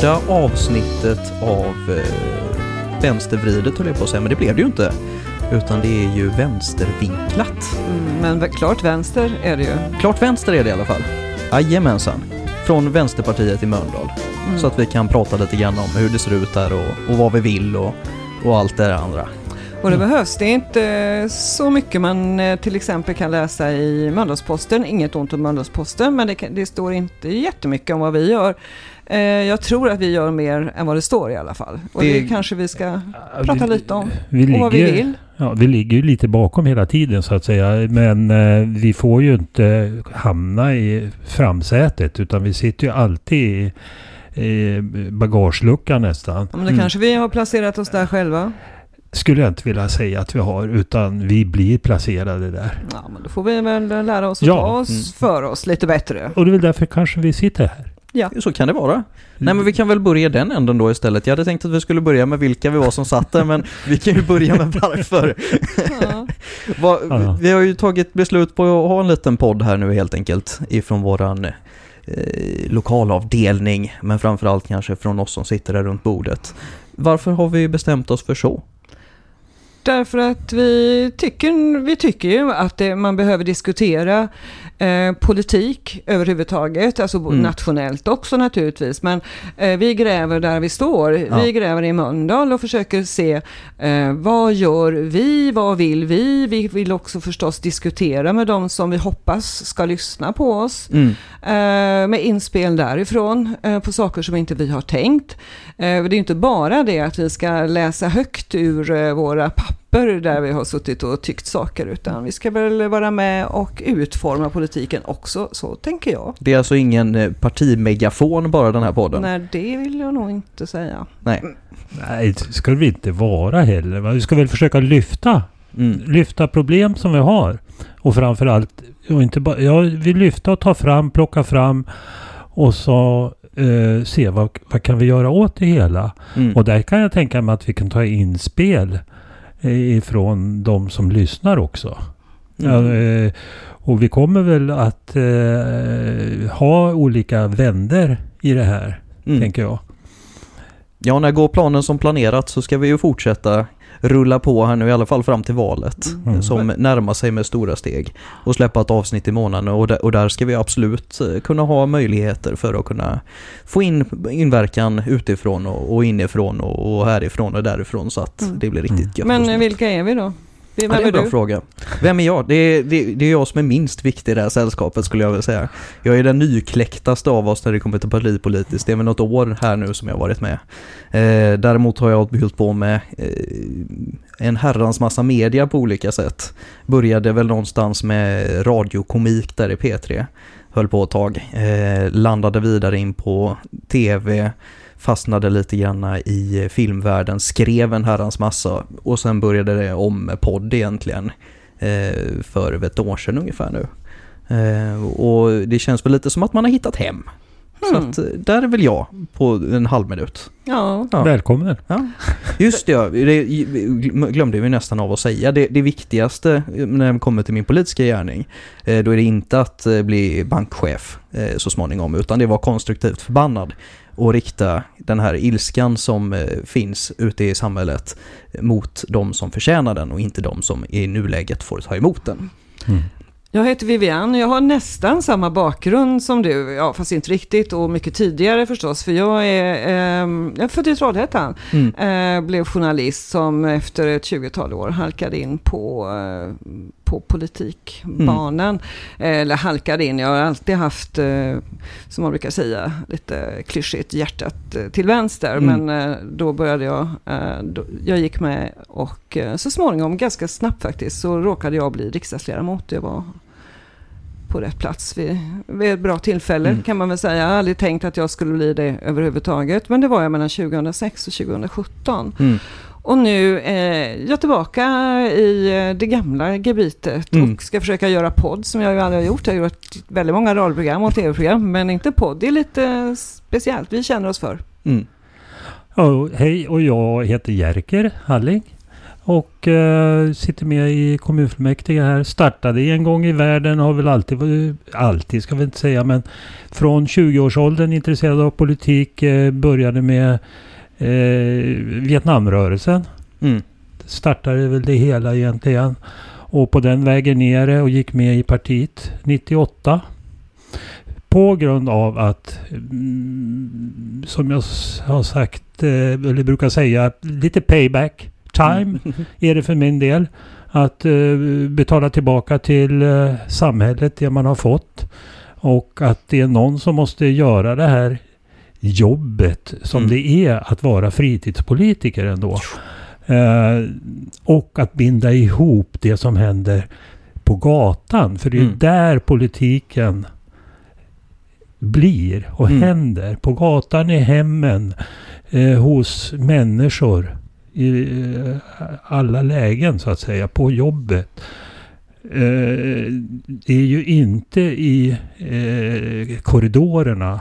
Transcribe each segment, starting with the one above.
första avsnittet av eh, Vänstervridet höll jag på att säga, men det blev det ju inte. Utan det är ju vänstervinklat. Mm, men klart vänster är det ju. Klart vänster är det i alla fall. Jajamensan. Från Vänsterpartiet i Mölndal. Mm. Så att vi kan prata lite grann om hur det ser ut där och, och vad vi vill och, och allt det andra. Och det behövs. Det är inte så mycket man eh, till exempel kan läsa i Mölndalsposten. Inget ont om Mölndalsposten, men det, kan, det står inte jättemycket om vad vi gör. Eh, jag tror att vi gör mer än vad det står i alla fall. Och det, Det- kanske vi ska Ja, prata vi- lite om. Vi Och vad vi ligger, vill. ja, vi ligger ju lite bakom hela tiden så att säga. Men eh, vi får ju inte hamna i framsätet utan vi sitter ju alltid i, i bagageluckan nästan. Men då Mm. kanske vi har placerat oss där själva. Skulle jag inte vilja säga att vi har utan vi blir placerade där. Ja, men då får vi väl lära oss att Ja. ta oss Mm. för oss lite bättre. Och det är väl därför kanske vi sitter här. Så kan det vara. Nej men vi kan väl börja den änden då istället. Jag hade tänkt att vi skulle börja med vilka vi var som satt där, men vi kan ju börja med varför. Ja. Ja. Vi har ju tagit beslut på att ha en liten podd här nu helt enkelt ifrån våran eh, lokalavdelning, men framförallt kanske från oss som sitter där runt bordet. Varför har vi bestämt oss för så? Därför att vi tycker, vi tycker ju att det, man behöver diskutera eh, politik överhuvudtaget, alltså Mm. nationellt också naturligtvis. Men eh, vi gräver där vi står. Ja. Vi gräver i Mölndal och försöker se eh, vad gör vi, vad vill vi? Vi vill också förstås diskutera med de som vi hoppas ska lyssna på oss. Mm. Eh, med inspel därifrån eh, på saker som inte vi har tänkt. Eh, det är inte bara det att vi ska läsa högt ur våra papper där vi har suttit och tyckt saker, utan vi ska väl vara med och utforma politiken också, så tänker jag. Det är alltså ingen eh, partimegafon bara den här podden? Nej, det vill jag nog inte säga. Nej. Nej, det ska vi inte vara heller. Vi ska väl försöka lyfta Mm. lyfta problem som vi har. Och framförallt, och inte bara, jag vill lyfta och ta fram, plocka fram och så eh, se vad, vad kan vi göra åt det hela. Mm. Och där kan jag tänka mig att vi kan ta inspel eh, ifrån de som lyssnar också. Mm. eh, och vi kommer väl att eh, ha olika vänder i det här, Mm. tänker jag. Ja, när går planen som planerat så ska vi ju fortsätta rulla på här nu i alla fall fram till valet Mm. som närmar sig med stora steg och släppa ett avsnitt i månaden och där, och där ska vi absolut eh, kunna ha möjligheter för att kunna få in inverkan utifrån och, och inifrån och, och härifrån och därifrån så att Mm. det blir riktigt Mm. gött. Men vilka är vi då? Vem Ja, det är är en bra du? fråga. Vem är jag? Det är, det, det är jag som är minst viktig i det här sällskapet skulle jag vilja säga. Jag är den nykläcktaste av oss när det kommer till partipolitiskt. Det är väl något år här nu som jag har varit med. Eh, däremot har jag hållit på med eh, en herrans massa media på olika sätt. Började väl någonstans med radiokomik där i P3. Höll på ett tag. Eh, landade vidare in på TV fastnade lite grann i filmvärlden, skrev en herrans massa och sen började det om med podd egentligen eh, för ett år sedan ungefär nu. Eh, och det känns väl lite som att man har hittat hem. Så Hmm. att eh, där är väl jag på en halv minut. Ja. Ja. Välkommen! Ja. Just det, det glömde vi nästan av att säga. Det, det viktigaste när det kommer till min politiska gärning, då är det inte att bli bankchef så småningom, utan det var konstruktivt förbannad och rikta den här ilskan som eh, finns ute i samhället mot de som förtjänar den och inte de som i nuläget får ta emot den. Mm. Jag heter Vivian jag har nästan samma bakgrund som du, ja, fast inte riktigt och mycket tidigare förstås, för jag är, ehm, jag är född i Trollhättan, Mm. eh, blev journalist som efter ett 20-tal år halkade in på, eh, på politikbanan. Eller halkade in, jag har alltid haft, eh, som man brukar säga, lite klyschigt, hjärtat eh, till vänster. Mm. Men eh, då började jag, eh, då, jag gick med och eh, så småningom, ganska snabbt faktiskt, så råkade jag bli riksdagsledamot. Det var på rätt plats vid, vid ett bra tillfälle Mm. kan man väl säga. Jag har aldrig tänkt att jag skulle bli det överhuvudtaget. Men det var jag mellan 2006 och 2017. Och nu är jag tillbaka i eh, det gamla gebitet Mm. och ska försöka göra podd som jag ju aldrig har gjort. Jag har gjort väldigt många radioprogram och tv-program men inte podd. Det är lite speciellt, vi känner oss för. Mm. Ja, hej och jag heter Jerker Halling. Och eh, sitter med i kommunfullmäktige här. Startade en gång i världen. Har väl alltid, varit- alltid ska vi inte säga, men från 20-årsåldern intresserad av politik. Eh, började med eh, Vietnamrörelsen. Mm. Startade väl det hela egentligen. Och på den vägen ner och gick med i partiet 98. På grund av att, mm, som jag har sagt, eh, eller brukar säga, lite payback time är det för min del. Att eh, betala tillbaka till eh, samhället det man har fått. Och att det är någon som måste göra det här jobbet som Mm. det är att vara fritidspolitiker ändå. Eh, och att binda ihop det som händer på gatan. För det är Mm. där politiken blir och Mm. händer. På gatan, i hemmen, eh, hos människor. I eh, alla lägen så att säga. På jobbet. Eh, det är ju inte i eh, korridorerna.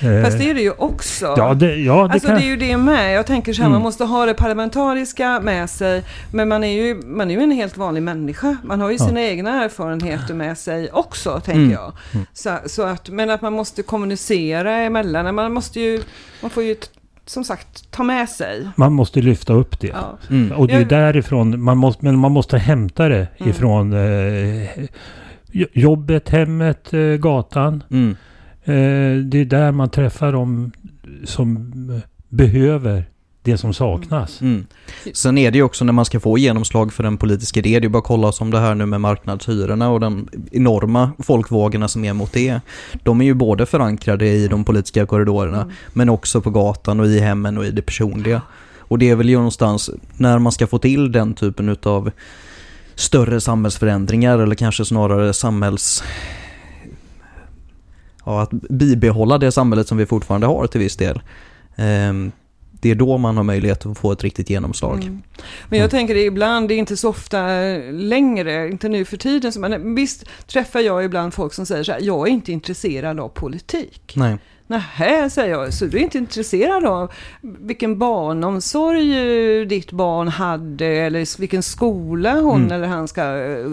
Eh, Fast det är det ju också. ja, det, ja, det Alltså kan... det är ju det med. Jag tänker så här, Mm. man måste ha det parlamentariska med sig. Men man är ju, man är ju en helt vanlig människa. Man har ju Ja. sina egna erfarenheter med sig också, tänker Mm. jag. Mm. Så, så att, men att man måste kommunicera emellan. Man måste ju, man får ju som sagt ta med sig. Man måste lyfta upp det. Ja. Mm. Och det är därifrån, man måste, men man måste hämta det Mm. ifrån eh, jo- jobbet, hemmet, eh, gatan. Mm. Eh, det är där man träffar de som eh, behöver det som saknas. Mm. Sen är det ju också när man ska få genomslag för en politisk idé, det är ju bara att kolla som det här nu med marknadshyrorna och de enorma folkvågorna som är mot det. De är ju både förankrade i de politiska korridorerna Mm. men också på gatan och i hemmen och i det personliga. Och det är väl ju någonstans när man ska få till den typen utav större samhällsförändringar eller kanske snarare samhälls... Ja, att bibehålla det samhället som vi fortfarande har till viss del. Ehm, det är då man har möjlighet att få ett riktigt genomslag. Mm. Men jag tänker det ibland, det är inte så ofta längre, inte nu för tiden. Men visst träffar jag ibland folk som säger så här, jag är inte intresserad av politik. Nej. Nähä, säger jag, så du är inte intresserad av vilken barnomsorg eh, ditt barn hade eller vilken skola hon Mm. eller han ska, eh,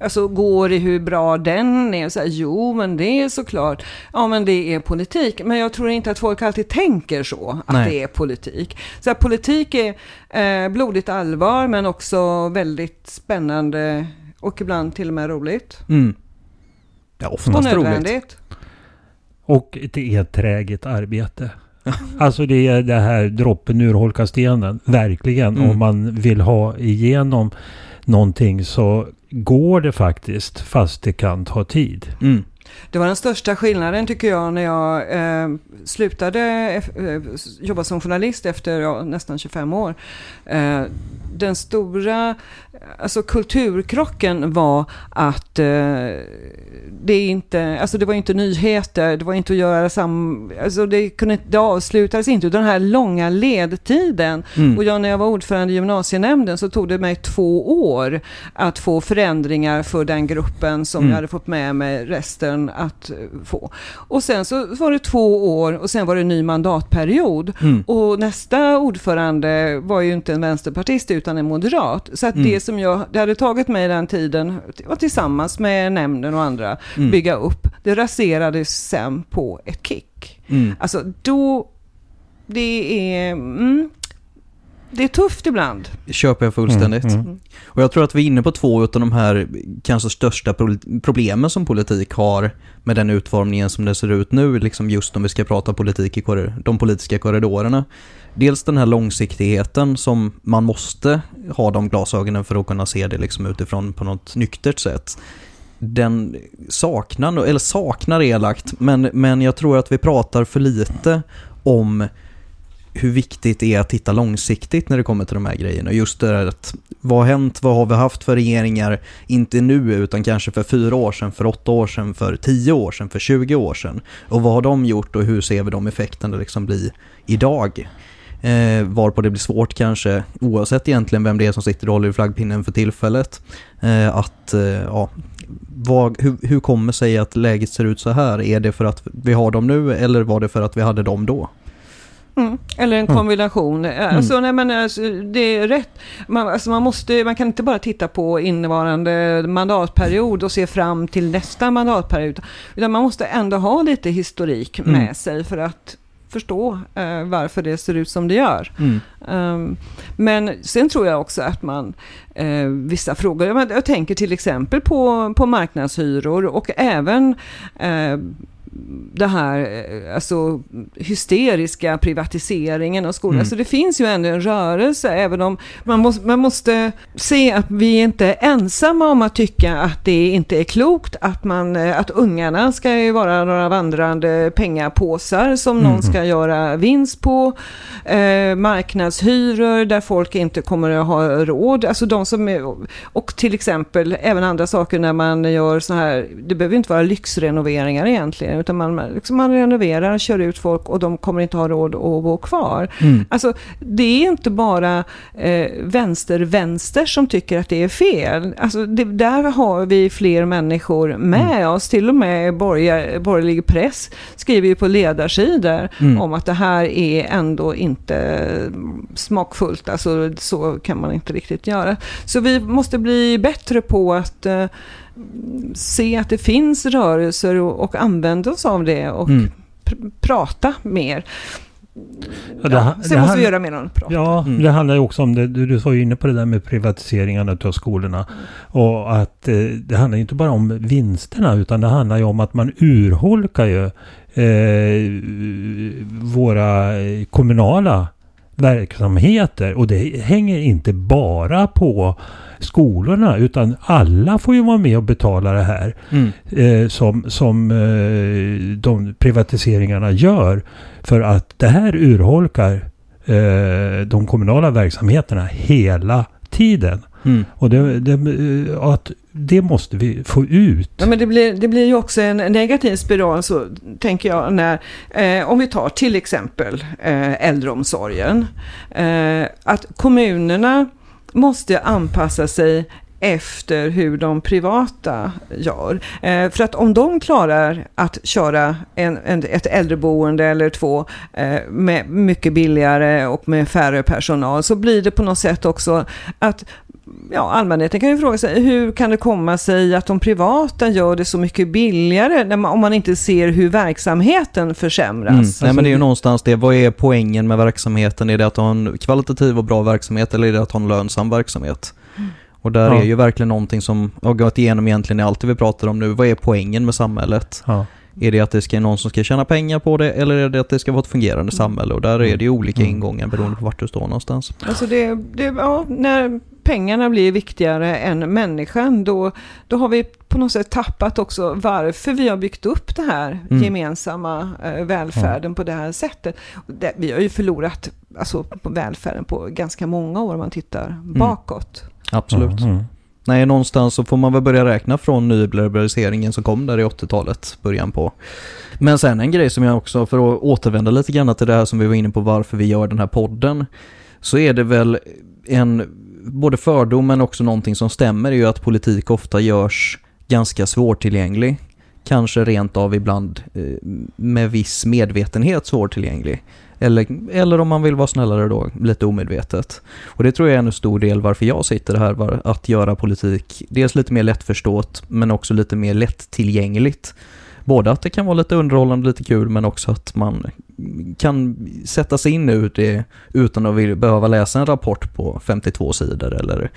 alltså går i hur bra den är. Så här, jo, men det är såklart, ja men det är politik. Men jag tror inte att folk alltid tänker så, att Nej. det är politik. Så här, politik är eh, blodigt allvar, men också väldigt spännande och ibland till och med roligt. Mm. Ja, Och oftast roligt. Och ett enträget arbete. Alltså det är det här droppen urholkar stenen. Verkligen. Mm. Om man vill ha igenom någonting så går det faktiskt. Fast det kan ta tid. Mm. Det var den största skillnaden tycker jag när jag eh, slutade eh, jobba som journalist efter ja, nästan 25 år. Eh, den stora alltså kulturkrocken var att eh, det inte, alltså det var inte nyheter, det var inte att göra sam, alltså det, kunde, det avslutades inte utan den här långa ledtiden. Mm. Och jag, när jag var ordförande i gymnasienämnden så tog det mig två år att få förändringar för den gruppen som Mm. jag hade fått med mig resten att eh, få. Och sen så var det två år och sen var det en ny mandatperiod. Mm. Och nästa ordförande var ju inte en vänsterpartist utan en moderat. Så att Mm. det som jag, det hade tagit mig den tiden, och tillsammans med nämnden och andra, Mm. bygga upp, det raserades sen på ett kick. Mm. Alltså då, det är, mm, det är tufft ibland. Köper jag fullständigt. Mm, mm. Och jag tror att vi är inne på två av de här kanske största pro- problemen som politik har med den utformningen som det ser ut nu, liksom just om vi ska prata politik i de politiska korridorerna. Dels den här långsiktigheten som man måste ha de glasögonen för att kunna se det liksom utifrån på något nyktert sätt. Den saknar, eller saknar elakt, men, men jag tror att vi pratar för lite om hur viktigt det är att titta långsiktigt när det kommer till de här grejerna. Just det här att vad har hänt, vad har vi haft för regeringar, inte nu utan kanske för fyra år sedan, för åtta år sedan, för tio år sedan, för 20 år sedan. Och vad har de gjort och hur ser vi de effekterna liksom bli idag? Eh, varpå det blir svårt kanske, oavsett egentligen vem det är som sitter och håller i flaggpinnen för tillfället, eh, att eh, ja, vad, hur, hur kommer sig att läget ser ut så här? Är det för att vi har dem nu eller var det för att vi hade dem då? Mm. Eller en Mm. kombination. Alltså, nej, men, alltså, det är rätt. Man, alltså, man, måste, man kan inte bara titta på innevarande mandatperiod och se fram till nästa mandatperiod. Utan man måste ändå ha lite historik med Mm. sig för att förstå eh, varför det ser ut som det gör. Mm. Um, men sen tror jag också att man, eh, vissa frågor, jag, jag tänker till exempel på, på marknadshyror och även eh, det här eh, alltså, hysteriska privatiseringen av skolan. Mm. Så det finns ju ändå en rörelse, även om man måste, man måste se att vi inte är ensamma om att tycka att det inte är klokt, att, man, eh, att ungarna ska vara några vandrande pengapåsar som någon Mm. ska göra vinst på, eh, marknadshyror där folk inte kommer att ha råd, alltså de som är, och till exempel även andra saker när man gör så här, det behöver inte vara lyxrenoveringar egentligen, utan man, liksom man renoverar, kör ut folk och de kommer inte ha råd att bo kvar. Mm. Alltså, det är inte bara eh, vänster-vänster som tycker att det är fel. Alltså, det, där har vi fler människor med oss. Till och med borger, borgerlig press skriver ju på ledarsidor Mm. om att det här är ändå inte smakfullt. Alltså, så kan man inte riktigt göra. Så vi måste bli bättre på att eh, se att det finns rörelser och, och använda oss av det och Mm. pr- prata mer. Ja, det Ja, sen det måste vi göra mer än att prata. Ja, Mm. det handlar ju också om det. Du, du var ju inne på det där med privatiseringarna av skolorna. Och att eh, det handlar ju inte bara om vinsterna utan det handlar ju om att man urholkar ju eh, våra eh, kommunala verksamheter. Och det hänger inte bara på skolorna utan alla får ju vara med och betala det här Mm. eh, som, som eh, de privatiseringarna gör. För att det här urholkar eh, de kommunala verksamheterna hela tiden. Mm. Och det, det, eh, att det måste vi få ut. Ja, men det, blir, det blir ju också en negativ spiral, så tänker jag, när, eh, om vi tar till exempel eh, äldreomsorgen. Eh, att kommunerna måste anpassa sig efter hur de privata gör. Eh, för att om de klarar att köra en, en, ett äldreboende eller två eh, med mycket billigare och med färre personal så blir det på något sätt också att ja, allmänheten kan ju fråga sig hur kan det komma sig att de privata gör det så mycket billigare när man, om man inte ser hur verksamheten försämras? Mm. Alltså, Nej men det är ju någonstans det, vad är poängen med verksamheten? Är det att ha en kvalitativ och bra verksamhet eller är det att ha en lönsam verksamhet? Och där Ja. är ju verkligen någonting som har gått igenom egentligen i allt det vi pratar om nu. Vad är poängen med samhället? Ja. Är det att det ska någon som ska tjäna pengar på det eller är det att det ska vara ett fungerande samhälle? Och där är det ju olika Mm. ingångar beroende på vart du står någonstans. Alltså det, det, ja, när pengarna blir viktigare än människan, då, då har vi på något sätt tappat också varför vi har byggt upp det här Mm. gemensamma eh, välfärden på det här sättet. Det, vi har ju förlorat alltså, på välfärden på ganska många år om man tittar bakåt. Absolut. Mm. Nej, någonstans så får man väl börja räkna från nyliberaliseringen som kom där i 80-talet, början på. Men sen en grej som jag också, för att återvända lite grann till det här som vi var inne på varför vi gör den här podden, så är det väl en, både fördom men också någonting som stämmer är ju att politik ofta görs ganska svårtillgänglig. Kanske rent av ibland eh, med viss medvetenhet svårtillgänglig. Eller, eller om man vill vara snällare då, lite omedvetet. Och det tror jag är en stor del varför jag sitter här, var att göra politik dels lite mer lättförstått men också lite mer lättillgängligt. Både att det kan vara lite underhållande, lite kul men också att man kan sätta sig in i det utan att behöva läsa en rapport på 52 sidor eller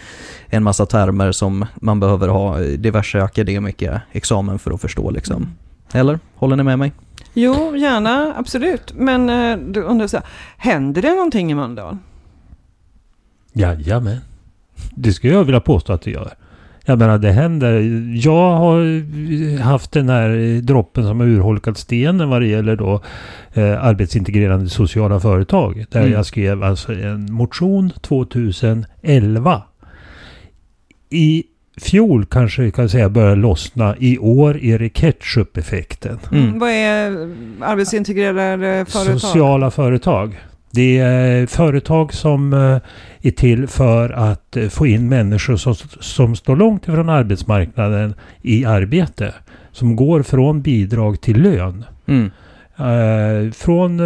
en massa termer som man behöver ha diverse akademiska examen för att förstå liksom. Eller? Håller ni med mig? Jo, gärna, absolut. Men eh, du undrar så här, händer det någonting i Mölndal? Jajamän. Det skulle jag vilja påstå att det gör. Jag menar det händer. Jag har haft den här droppen som har urholkat stenen vad det gäller då eh, arbetsintegrerande sociala företag. Där Mm. jag skrev alltså en motion 2011. I fjol kanske vi kan säga börjar lossna. I år är det ketchup-effekten. Mm. Vad är arbetsintegrerade företag? Sociala företag. Det är företag som eh, är till för att eh, få in människor som, som står långt ifrån arbetsmarknaden i arbete. Som går från bidrag till lön. Mm. Eh, från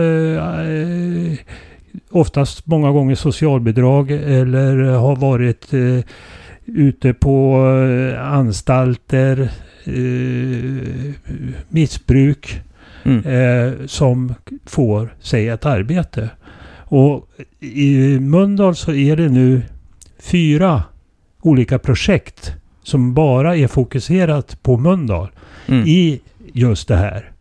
oftast många gånger socialbidrag eller har varit ute på anstalter, missbruk Mm. eh, som får sig ett arbete. Och i Mölndal så är det nu fyra olika projekt som bara är fokuserat på Mölndal Mm. i just det här.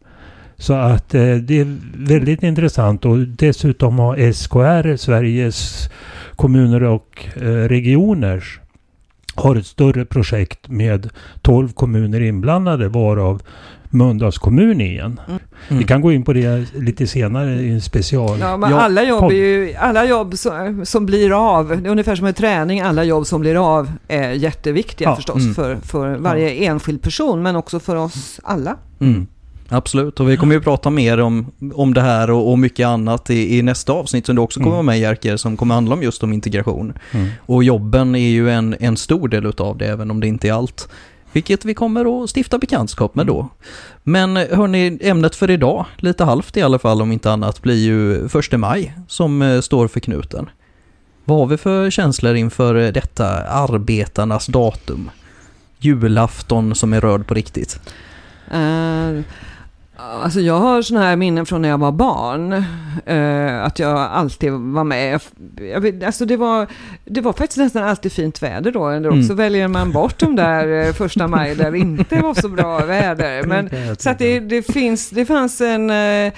Så att eh, det är väldigt intressant och dessutom har SKR, Sveriges kommuner och eh, regioner, har ett större projekt med 12 kommuner inblandade varav Mölndals kommun är en. Mm. Vi kan gå in på det lite senare i en special. Ja, men Ja, alla jobb, ju, alla jobb som, som blir av, det är ungefär som en träning, alla jobb som blir av är jätteviktiga Ja, förstås mm. för, för varje enskild person men också för oss alla. Mm. Absolut, och vi kommer ju prata mer om, om det här och, och mycket annat i, i nästa avsnitt som du också kommer Mm. vara med Jerker som kommer handla om just om integration. Mm. Och jobben är ju en, en stor del utav det, även om det inte är allt. Vilket vi kommer att stifta bekantskap med då. Men hörni, ämnet för idag, lite halvt i alla fall om inte annat, blir ju första maj som eh, står för knuten. Vad har vi för känslor inför eh, detta arbetarnas datum? Julafton som är röd på riktigt. Eh, alltså jag har sådana här minnen från när jag var barn. eh, att jag alltid var med. Jag vet, alltså det, var, det var faktiskt nästan alltid fint väder då. Eller också Mm. väljer man bort de där eh, första maj där det inte var så bra väder. Men, så att det, det, finns, det fanns en... Eh,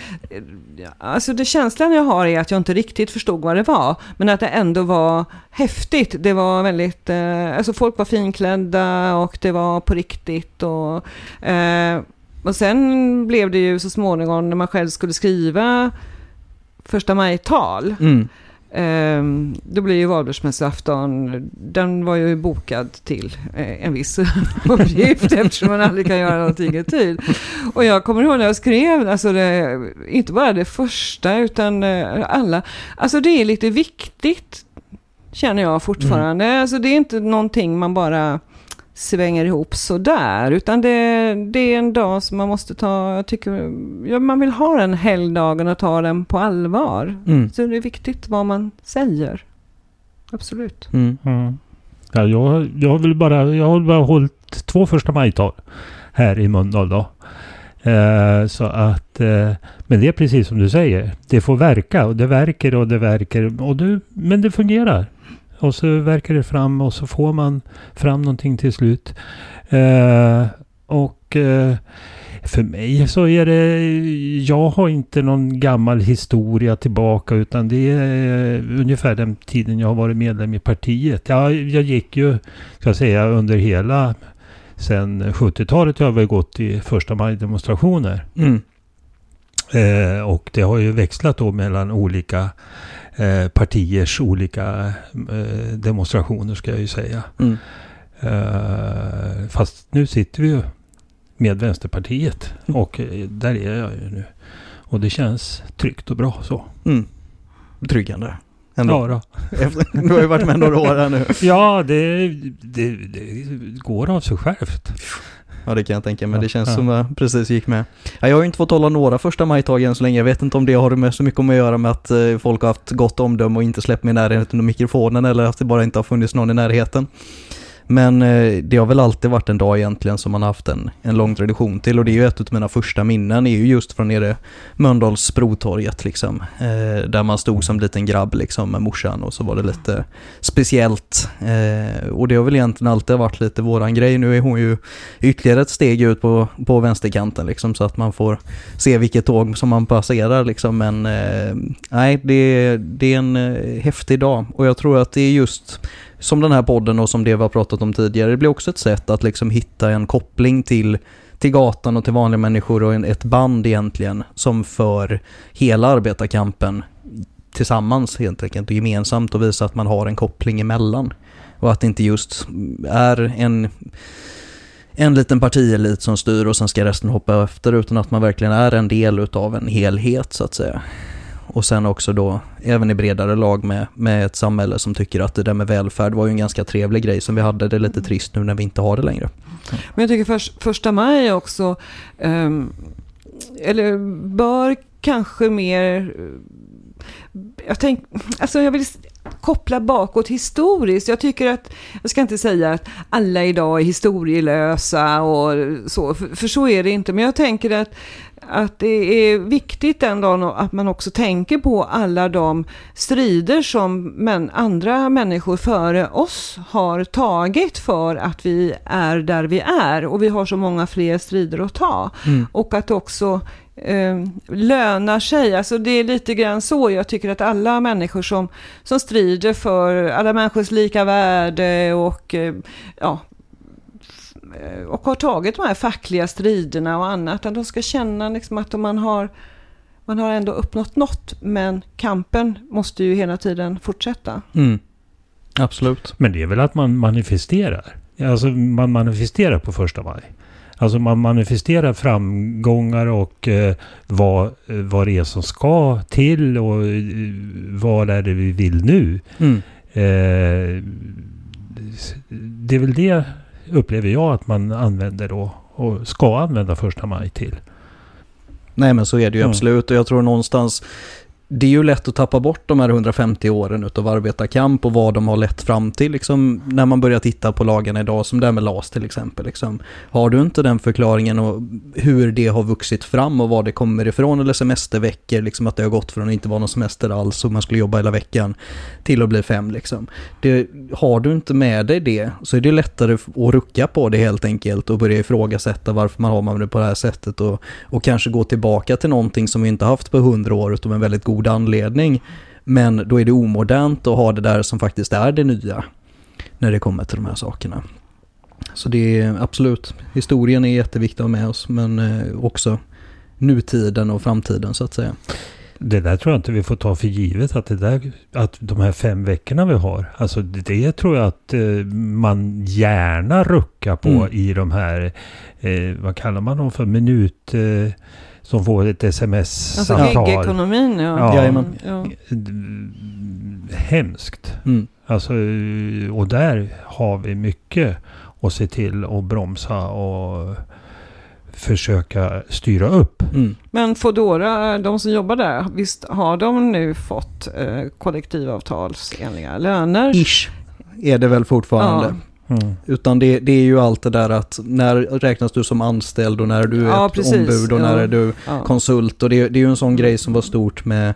alltså det känslan jag har är att jag inte riktigt förstod vad det var. Men att det ändå var häftigt. Det var väldigt... Eh, alltså folk var finklädda och det var på riktigt. Och, eh, och sen blev det ju så småningom när man själv skulle skriva första maj-tal. Mm. Ehm, då blir ju valborgsmässoafton, den var ju bokad till eh, en viss uppgift eftersom man aldrig kan göra någonting i tid. Och jag kommer ihåg när jag skrev, alltså det, inte bara det första utan eh, alla, alltså det är lite viktigt känner jag fortfarande. Alltså det är inte någonting man bara svänger ihop sådär, utan det, det är en dag som man måste ta, jag tycker, ja, man vill ha den helgdagen och ta den på allvar. Mm. Så det är viktigt vad man säger. Absolut. Mm. Mm. Ja, jag, jag har väl bara, jag har bara hållit två första majtal här i Mölndal då. Eh, så att, eh, men det är precis som du säger. Det får verka och det verkar och det verkar. Och det, men det fungerar. Och så verkar det fram och så får man fram någonting till slut. Eh, och eh, för mig så är det, jag har inte någon gammal historia tillbaka utan det är eh, ungefär den tiden jag har varit medlem i partiet. Jag, jag gick ju, ska jag säga, under hela sen 70-talet har jag väl gått i första maj-demonstrationer. Mm. Eh, och det har ju växlat då mellan olika eh, partiers olika eh, demonstrationer ska jag ju säga. Mm. Eh, fast nu sitter vi ju med Vänsterpartiet Mm. och där är jag ju nu. Och det känns tryggt och bra så. Mm. Betryggande. Ändå. Ja, då. Efter, du har ju varit med några år här nu. ja det, det, det går av sig självt. Ja det kan jag tänka mig. Det känns ja. som jag precis gick med. Ja, jag har ju inte fått hålla några första majtag än så länge. Jag vet inte om det har med så mycket att göra med att eh, folk har haft gott omdöme och inte släppt mig i närheten av mikrofonen eller att det bara inte har funnits någon i närheten. Men eh, det har väl alltid varit en dag egentligen som man har haft en, en lång tradition till och det är ju ett av mina första minnen är ju just från nere Mölndalsbrotorget liksom. Eh, där man stod som liten grabb liksom med morsan och så var det lite speciellt. Eh, och det har väl egentligen alltid varit lite våran grej. Nu är hon ju ytterligare ett steg ut på, på vänsterkanten liksom så att man får se vilket tåg som man passerar liksom. Men eh, nej, det, det är en eh, häftig dag och jag tror att det är just som den här podden och som det vi har pratat om tidigare, det blir också ett sätt att liksom hitta en koppling till, till gatan och till vanliga människor och en, ett band egentligen som för hela arbetarkampen tillsammans helt enkelt och gemensamt och visa att man har en koppling emellan. Och att det inte just är en, en liten partielit som styr och sen ska resten hoppa efter utan att man verkligen är en del utav en helhet så att säga. Och sen också då även i bredare lag med, med ett samhälle som tycker att det där med välfärd var ju en ganska trevlig grej som vi hade. Det är lite trist nu när vi inte har det längre. Men jag tycker för, första maj också, ehm, eller bör kanske mer jag, tänk, alltså jag vill koppla bakåt historiskt. Jag tycker att, jag ska inte säga att alla idag är historielösa och så, för, för så är det inte. Men jag tänker att, att det är viktigt ändå att man också tänker på alla de strider som men, andra människor före oss har tagit för att vi är där vi är. Och vi har så många fler strider att ta. Mm. Och att också eh, lönar sig. Alltså det är lite grann så jag tycker att alla människor som, som strider för alla människors lika värde och eh, ja, eh, och har tagit de här fackliga striderna och annat, att de ska känna liksom att man har, man har ändå uppnått något, men kampen måste ju hela tiden fortsätta. Mm. Absolut. Men det är väl att man manifesterar? Alltså man manifesterar på första maj. Alltså man manifesterar framgångar och eh, vad, vad det är som ska till och eh, vad är det vi vill nu. Mm. Eh, det är väl det upplever jag att man använder då och ska använda första maj till. Nej men så är det ju mm. absolut och jag tror någonstans det är ju lätt att tappa bort de här 150 åren utav arbetarkamp och vad de har lett fram till liksom, när man börjar titta på lagarna idag, som det här med LAS till exempel. Liksom. Har du inte den förklaringen och hur det har vuxit fram och var det kommer ifrån eller semesterveckor, liksom att det har gått från att inte vara någon semester alls och man skulle jobba hela veckan till att bli fem liksom. Det, har du inte med dig det så är det lättare att rucka på det helt enkelt och börja ifrågasätta varför man har det på det här sättet och, och kanske gå tillbaka till någonting som vi inte haft på hundra år utan en väldigt god god anledning. Men då är det omodernt att ha det där som faktiskt är det nya när det kommer till de här sakerna. Så det är absolut, historien är jätteviktig att ha med oss men eh, också nutiden och framtiden så att säga. Det där tror jag inte vi får ta för givet att det där, att de här fem veckorna vi har, alltså det tror jag att eh, man gärna ruckar på mm. i de här, eh, vad kallar man dem för, minut... Eh, som får ett sms-samtal. Alltså gig-ekonomin, ja. ja. ja. Hemskt. Mm. Alltså, och där har vi mycket att se till att bromsa och försöka styra upp. Mm. Men Fodora, de som jobbar där, visst har de nu fått eh, kollektivavtalsenliga löner? Ish är det väl fortfarande. Ja. Mm. Utan det, det, är ju allt det där att när räknas du som anställd och när du är ja, ett precis. ombud och ja. när är du ja. konsult. Och det, det är ju en sån grej som var stort med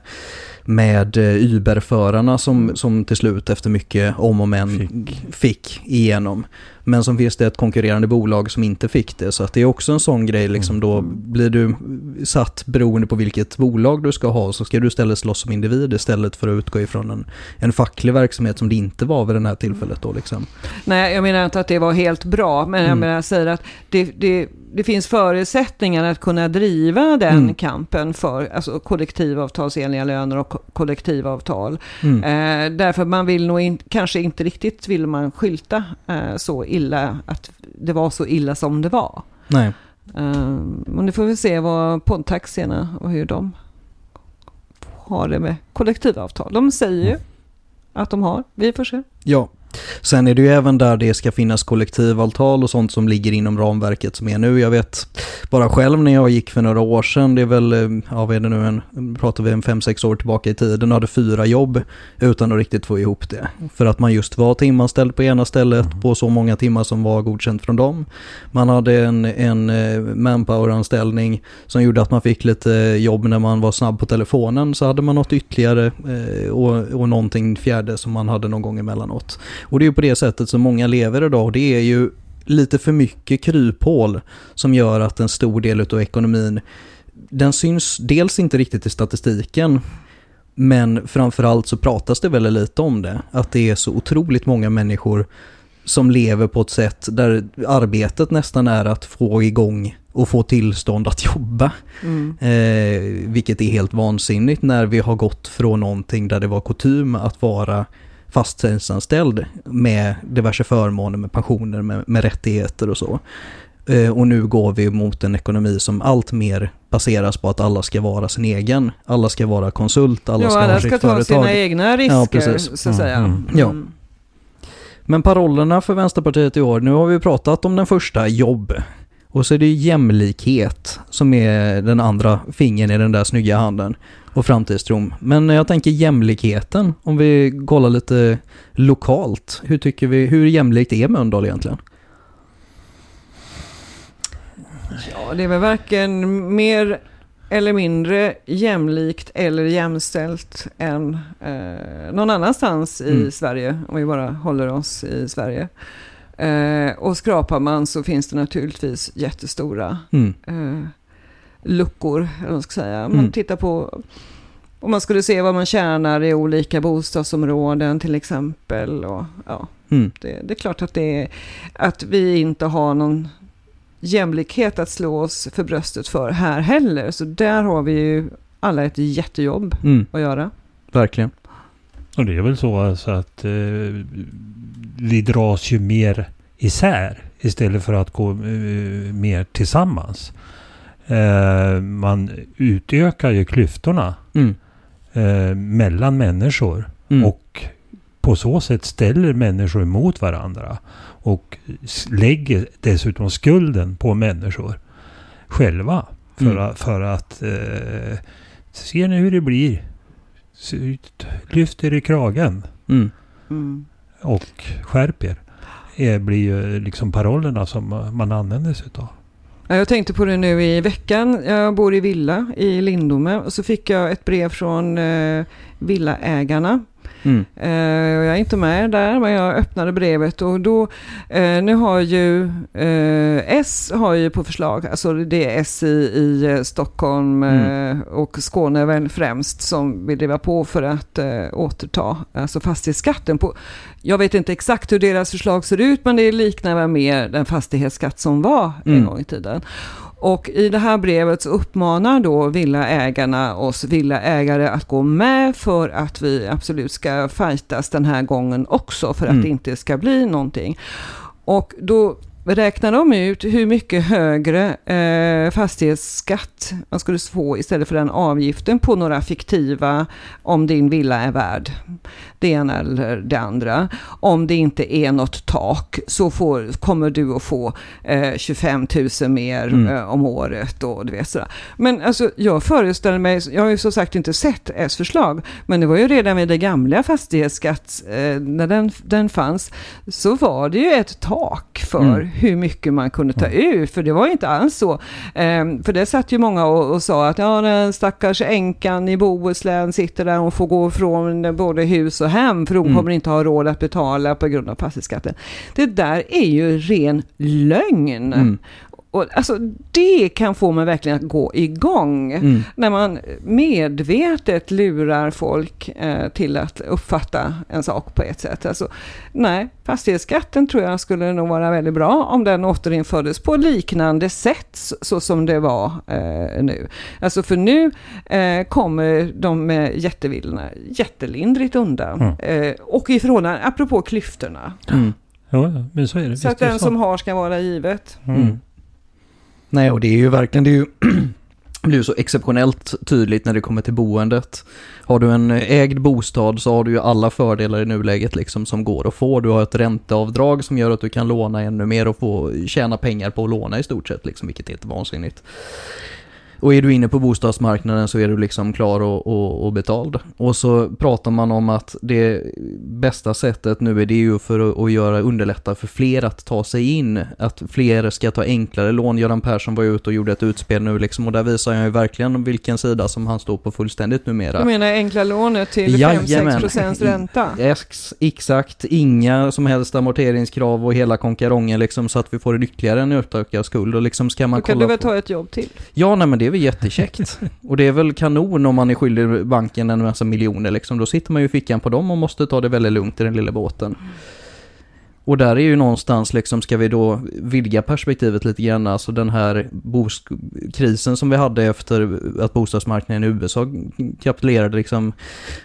med eh, Uber-förarna som, som till slut efter mycket om och men fick. fick igenom. Men som finns det ett konkurrerande bolag som inte fick det. Så att det är också en sån grej, liksom då mm. blir du satt beroende på vilket bolag du ska ha så ska du istället slåss som individ istället för att utgå ifrån en, en facklig verksamhet som det inte var vid det här tillfället då liksom. Nej, jag menar inte att det var helt bra, men jag mm. menar jag säger att det, det det finns förutsättningar att kunna driva den mm. kampen för alltså, kollektivavtalsenliga löner och kollektivavtal. Mm. Eh, därför man vill nog in, kanske inte riktigt vill man skylta eh, så illa att det var så illa som det var. Nej. Eh, men nu får vi se vad poddtaxierna och hur de har det med kollektivavtal. De säger ju mm. att de har, vi får se. Ja, Sen är det ju även där det ska finnas kollektivavtal och sånt som ligger inom ramverket som är nu. Jag vet bara själv när jag gick för några år sedan, det är väl, eh, ja vad är det nu, en, pratar vi en fem sex år tillbaka i tiden, hade fyra jobb utan att riktigt få ihop det. För att man just var timanställd på ena stället på så många timmar som var godkänt från dem. Man hade en, en eh, manpower-anställning som gjorde att man fick lite jobb när man var snabb på telefonen, så hade man något ytterligare eh, och, och någonting fjärde som man hade någon gång emellanåt. Och det är ju på det sättet som många lever idag det är ju lite för mycket kryphål som gör att en stor del av ekonomin, den syns dels inte riktigt i statistiken, men framförallt så pratas det väldigt lite om det. Att det är så otroligt många människor som lever på ett sätt där arbetet nästan är att få igång och få tillstånd att jobba. Mm. Eh, vilket är helt vansinnigt när vi har gått från någonting där det var kutym att vara fasttidsanställd med diverse förmåner, med pensioner, med, med rättigheter och så. Eh, och nu går vi mot en ekonomi som allt mer baseras på att alla ska vara sin egen. Alla ska vara konsult, alla ja, ska alla ha sitt ska företag. ta sina egna risker, ja, precis. så att säga. Mm. Mm. Ja. Men parollerna för Vänsterpartiet i år, nu har vi pratat om den första, jobb. Och så är det jämlikhet som är den andra fingern i den där snygga handen och framtidstron. Men jag tänker jämlikheten, om vi kollar lite lokalt. Hur tycker vi, hur jämlikt är Mölndal egentligen? Ja, det är väl varken mer eller mindre jämlikt eller jämställt än eh, någon annanstans i Mm. Sverige, om vi bara håller oss i Sverige. Eh, och skrapar man så finns det naturligtvis jättestora Mm. eh, luckor, eller vad man ska säga. Man Mm. tittar på, om man skulle se vad man tjänar i olika bostadsområden till exempel. Och, ja, Mm. det, det är klart att, det är, att vi inte har någon jämlikhet att slå oss för bröstet för här heller. Så där har vi ju alla ett jättejobb Mm. att göra. Verkligen. Och det är väl så alltså att eh, vi dras ju mer isär istället för att gå eh, mer tillsammans. Eh, man utökar ju klyftorna Mm. eh, mellan människor Mm. och på så sätt ställer människor emot varandra och lägger dessutom skulden på människor själva. För, Mm. att, för att eh, ser ni hur det blir? Lyft er i kragen Mm. Och skärp er. Det blir ju liksom parollerna som man använder sig av. Jag tänkte på det nu i veckan. Jag bor i villa i Lindome och så fick jag ett brev från eh, villaägarna. Mm. Eh, jag är inte med där, men jag öppnade brevet och då, eh, nu har ju eh, S har ju på förslag, alltså det är S i, i eh, Stockholm eh, och Skåne väl främst som vill driva på för att återta alltså fastighetsskatten. På, jag vet inte exakt hur deras förslag ser ut, men det liknar väl mer den fastighetsskatt som var en Mm. gång i tiden. Och i det här brevet så uppmanar då villaägarna oss villaägare att gå med för att vi absolut ska fightas den här gången också för att Mm. det inte ska bli någonting. Och då räknar de ut hur mycket högre eh, fastighetsskatt man skulle få istället för den avgiften på några fiktiva om din villa är värd det ena eller det andra. Om det inte är något tak så får, kommer du att få eh, 25 000 mer Mm. eh, om året och du vet sådär. Men alltså jag föreställer mig, jag har ju som sagt inte sett S förslag, men det var ju redan vid det gamla fastighetsskatt, eh, när den, den fanns, så var det ju ett tak för Mm. Hur mycket man kunde ta ut, för det var ju inte alls så. Eh, för det satt ju många och, och sa att ja, den stackars änkan i Bohuslän sitter där och får gå från både hus och hem, för hon Mm. kommer inte ha råd att betala på grund av fastighetsskatten. Det där är ju ren lögn. Mm. Och, alltså, det kan få mig verkligen att gå igång. Mm. När man medvetet lurar folk eh, till att uppfatta en sak på ett sätt. Alltså, nej, fastighetsskatten tror jag skulle nog vara väldigt bra om den återinfördes på liknande sätt så, som det var eh, nu. Alltså för nu eh, kommer de med jättevillorna jättelindrigt undan. Mm. Eh, och i förhållande, apropå klyftorna. Mm. Ja, men så är det. Så att Visst det den så. som har ska vara givet. Mm. Nej, och det är ju verkligen, det är ju det blir så exceptionellt tydligt när det kommer till boendet. Har du en ägd bostad så har du ju alla fördelar i nuläget liksom som går att få. Du har ett ränteavdrag som gör att du kan låna ännu mer och få tjäna pengar på att låna i stort sett liksom, vilket är helt vansinnigt. Och är du inne på bostadsmarknaden så är du liksom klar och, och, och betald. Och så pratar man om att det bästa sättet nu är det ju för att, göra underlätta för fler att ta sig in. Att fler ska ta enklare lån. Göran Persson var ute och gjorde ett utspel nu liksom och där visar han ju verkligen vilken sida som han står på fullständigt numera. Du menar enkla lånet till Jajamän. 5-6 procents ränta? Ex, exakt, inga som helst amorteringskrav och hela konkarongen liksom så att vi får en ytterligare en utökad skuld och liksom ska man Då kan kolla du väl på... ta ett jobb till? Ja, nej men det är väl jättekäckt. och det är väl kanon om man är skyldig banken en massa miljoner liksom. Då sitter man ju i fickan på dem och måste ta det väldigt lugnt i den lilla båten. Och där är ju någonstans liksom, ska vi då vidga perspektivet lite grann, alltså den här krisen som vi hade efter att bostadsmarknaden i USA kapitulerade liksom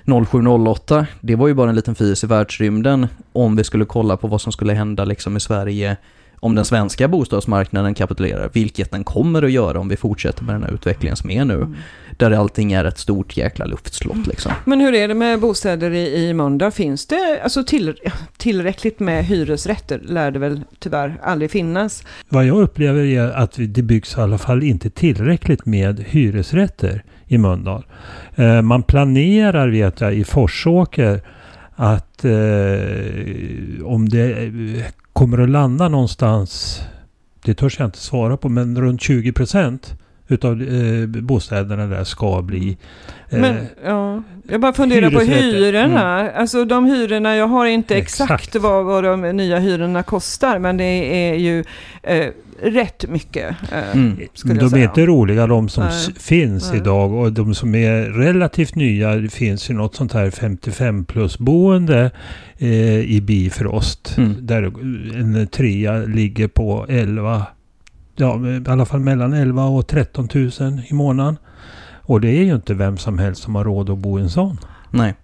07-08, det var ju bara en liten fis i världsrymden om vi skulle kolla på vad som skulle hända liksom i Sverige om den svenska bostadsmarknaden kapitulerar, vilket den kommer att göra om vi fortsätter med den här utvecklingen som är nu, Mm. där allting är ett stort jäkla luftslott liksom. Men hur är det med bostäder i, i Mölndal? Finns det alltså till, tillräckligt med hyresrätter? Lär det väl tyvärr aldrig finnas. Vad jag upplever är att det byggs i alla fall inte tillräckligt med hyresrätter i Mölndal. Eh, man planerar, vet jag, i Forsåker att eh, om det eh, kommer att landa någonstans, det törs jag inte svara på, men runt 20 procent utav eh, bostäderna där ska bli eh, Men ja, jag bara funderar på hyrorna. Alltså de hyrorna, jag har inte exakt, Exakt. vad, vad de nya hyrorna kostar, men det är ju eh, rätt mycket. Eh, Mm. de är inte roliga de som Nej. finns Nej. idag och de som är relativt nya, det finns ju något sånt här 55 plus boende eh, i Bifrost. Mm. Där en trea ligger på 11, ja i alla fall mellan 11 och 13 000 i månaden. Och det är ju inte vem som helst som har råd att bo i en sån. Nej.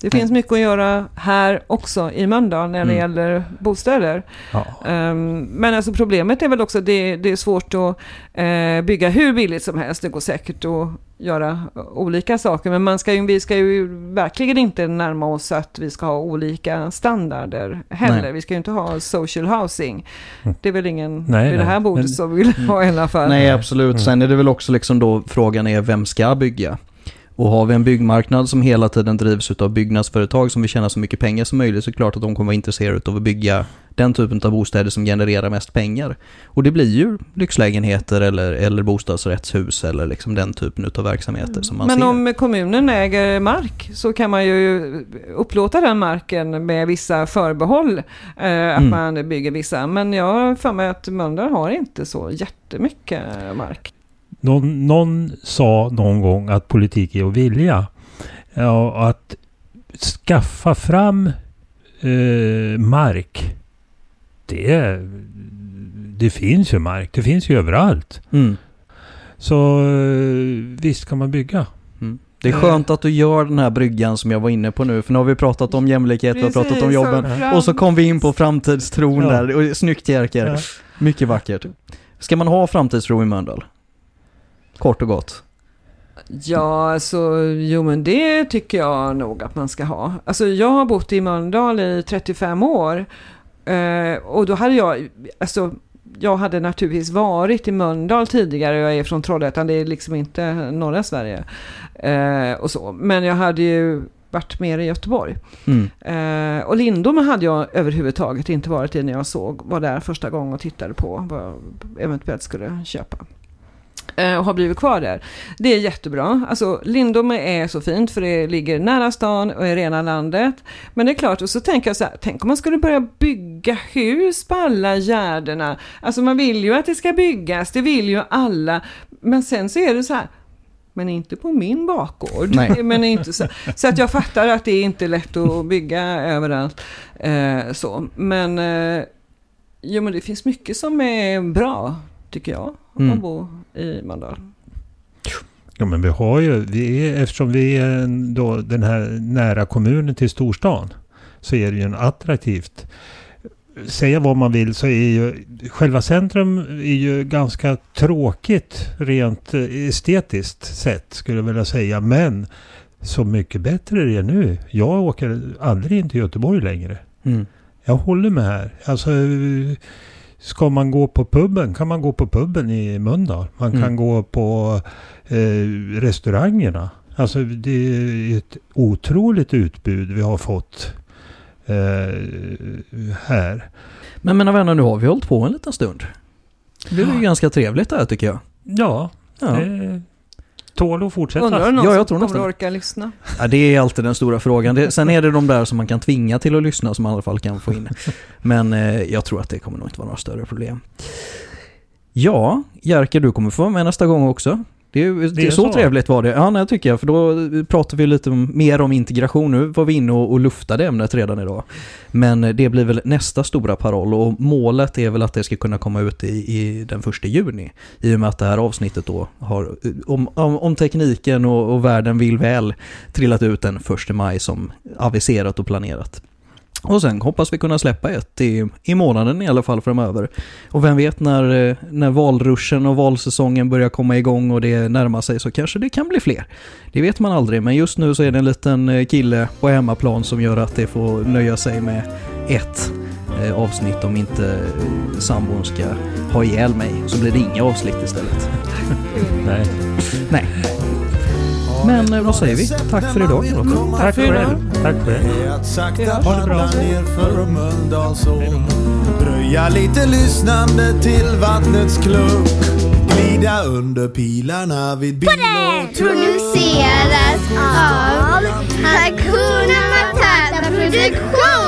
Det finns mycket att göra här också i Mölndal när det Mm. gäller bostäder. Ja. Ehm, men alltså problemet är väl också att det, det är svårt att eh, bygga hur billigt som helst. Det går säkert att göra olika saker. Men man ska ju, vi ska ju verkligen inte närma oss att vi ska ha olika standarder heller. Nej. Vi ska ju inte ha social housing. Mm. Det är väl ingen Nej, vid det här bordet som vill ha i alla fall. Nej, absolut. Mm. Sen är det väl också liksom då frågan är vem ska bygga? Och har vi en byggmarknad som hela tiden drivs av byggnadsföretag som vill tjäna så mycket pengar som möjligt så är det klart att de kommer vara intresserade av att bygga den typen av bostäder som genererar mest pengar. Och det blir ju lyxlägenheter eller, eller bostadsrättshus eller liksom den typen av verksamheter som man Men ser. om kommunen äger mark så kan man ju upplåta den marken med vissa förbehåll. Eh, att Mm. man bygger vissa. Men jag har för mig att Mölndal har inte så jättemycket mark. Någon, någon sa någon gång att politik är att vilja. Ja, och att skaffa fram eh, mark. Det, det finns ju mark. Det finns ju överallt. Mm. Så eh, visst kan man bygga. Det är skönt att du gör den här bryggan som jag var inne på nu, för nu har vi pratat om jämlikhet, vi har pratat om jobben. Och så kom vi in på framtidstron Ja. där. Och, snyggt Jerker. Ja. Mycket vackert. Ska man ha framtidstro i Mölndal? Kort och gott. Ja, alltså, jo men det tycker jag nog att man ska ha. Alltså jag har bott i Mölndal i 35 år. Eh, och då hade jag, alltså jag hade naturligtvis varit i Mölndal tidigare. Jag är från Trollhättan, det är liksom inte norra Sverige. Eh, och så. Men jag hade ju varit mer i Göteborg. Mm. Eh, och Lindome hade jag överhuvudtaget inte varit i när jag såg, var där första gången och tittade på vad jag eventuellt skulle köpa. Eh, och har blivit kvar där. Det är jättebra. Alltså Lindome är så fint för det ligger nära stan och är rena landet. Men det är klart, och så tänker jag så här, tänk om man skulle börja bygga hus på alla gärdena. Alltså man vill ju att det ska byggas, det vill ju alla. Men sen så är det så här, men inte på min bakgård. Nej. Men inte så. så att jag fattar att det är inte lätt att bygga överallt. Eh, så. Men, eh, jo, men det finns mycket som är bra, tycker jag, Mm. att bo i Mölndal. Ja men vi har ju, vi är, eftersom vi är då, den här nära kommunen till storstan. Så är det ju en attraktivt. Säga vad man vill så är ju själva centrum är ju ganska tråkigt rent eh, estetiskt sett skulle jag vilja säga. Men så mycket bättre det är nu. Jag åker aldrig in till Göteborg längre. Mm. Jag håller med här. Alltså, ska man gå på puben kan man gå på puben i Mölndal. Man kan Mm. gå på eh, restaurangerna. Alltså det är ett otroligt utbud vi har fått eh, här. Men mina vänner, nu har vi hållit på en liten stund. Det blev ju Ja. ganska trevligt där tycker jag. Ja, Ja. det tål att fortsätta. Undrar någon Ja, jag som tror kommer nästan. orka lyssna. Ja, det är alltid den stora frågan. Det, sen är det de där som man kan tvinga till att lyssna som man i alla fall kan få in. Men eh, jag tror att det kommer nog inte vara några större problem. Ja, Jerker, du kommer få vara med nästa gång också. Det är, det är så, så. trevligt var det. Ja, nej, tycker jag. För då pratar vi lite mer om integration. Nu var vi inne och, och luftade ämnet redan idag. Men eh, det blir väl nästa stora paroll och målet är väl att det ska kunna komma ut i, i den första juni. I och med att det här avsnittet då har, eh, om, om, om tekniken och, och världen vill väl, trillat ut den första maj som aviserat och planerat. Och sen hoppas vi kunna släppa ett i, i månaden i alla fall framöver. Och vem vet när, eh, när valruschen och valsäsongen börjar komma igång och det närmar sig så kanske det kan bli fler. Det vet man aldrig, men just nu så är det en liten eh, kille på hemmaplan som gör att det får nöja sig med ett eh, avsnitt om inte sambon ska ha ihjäl mig. Så blir det inga avsnitt istället. Nej. Nej. Men eh, vad säger vi? Tack för idag. Mm, tack själv. Tack själv. Ha det bra. Dröja lite lyssnande till vattnets klunk. Glida under pilarna vid bil och Produceras av Hakuna Matata Produktion.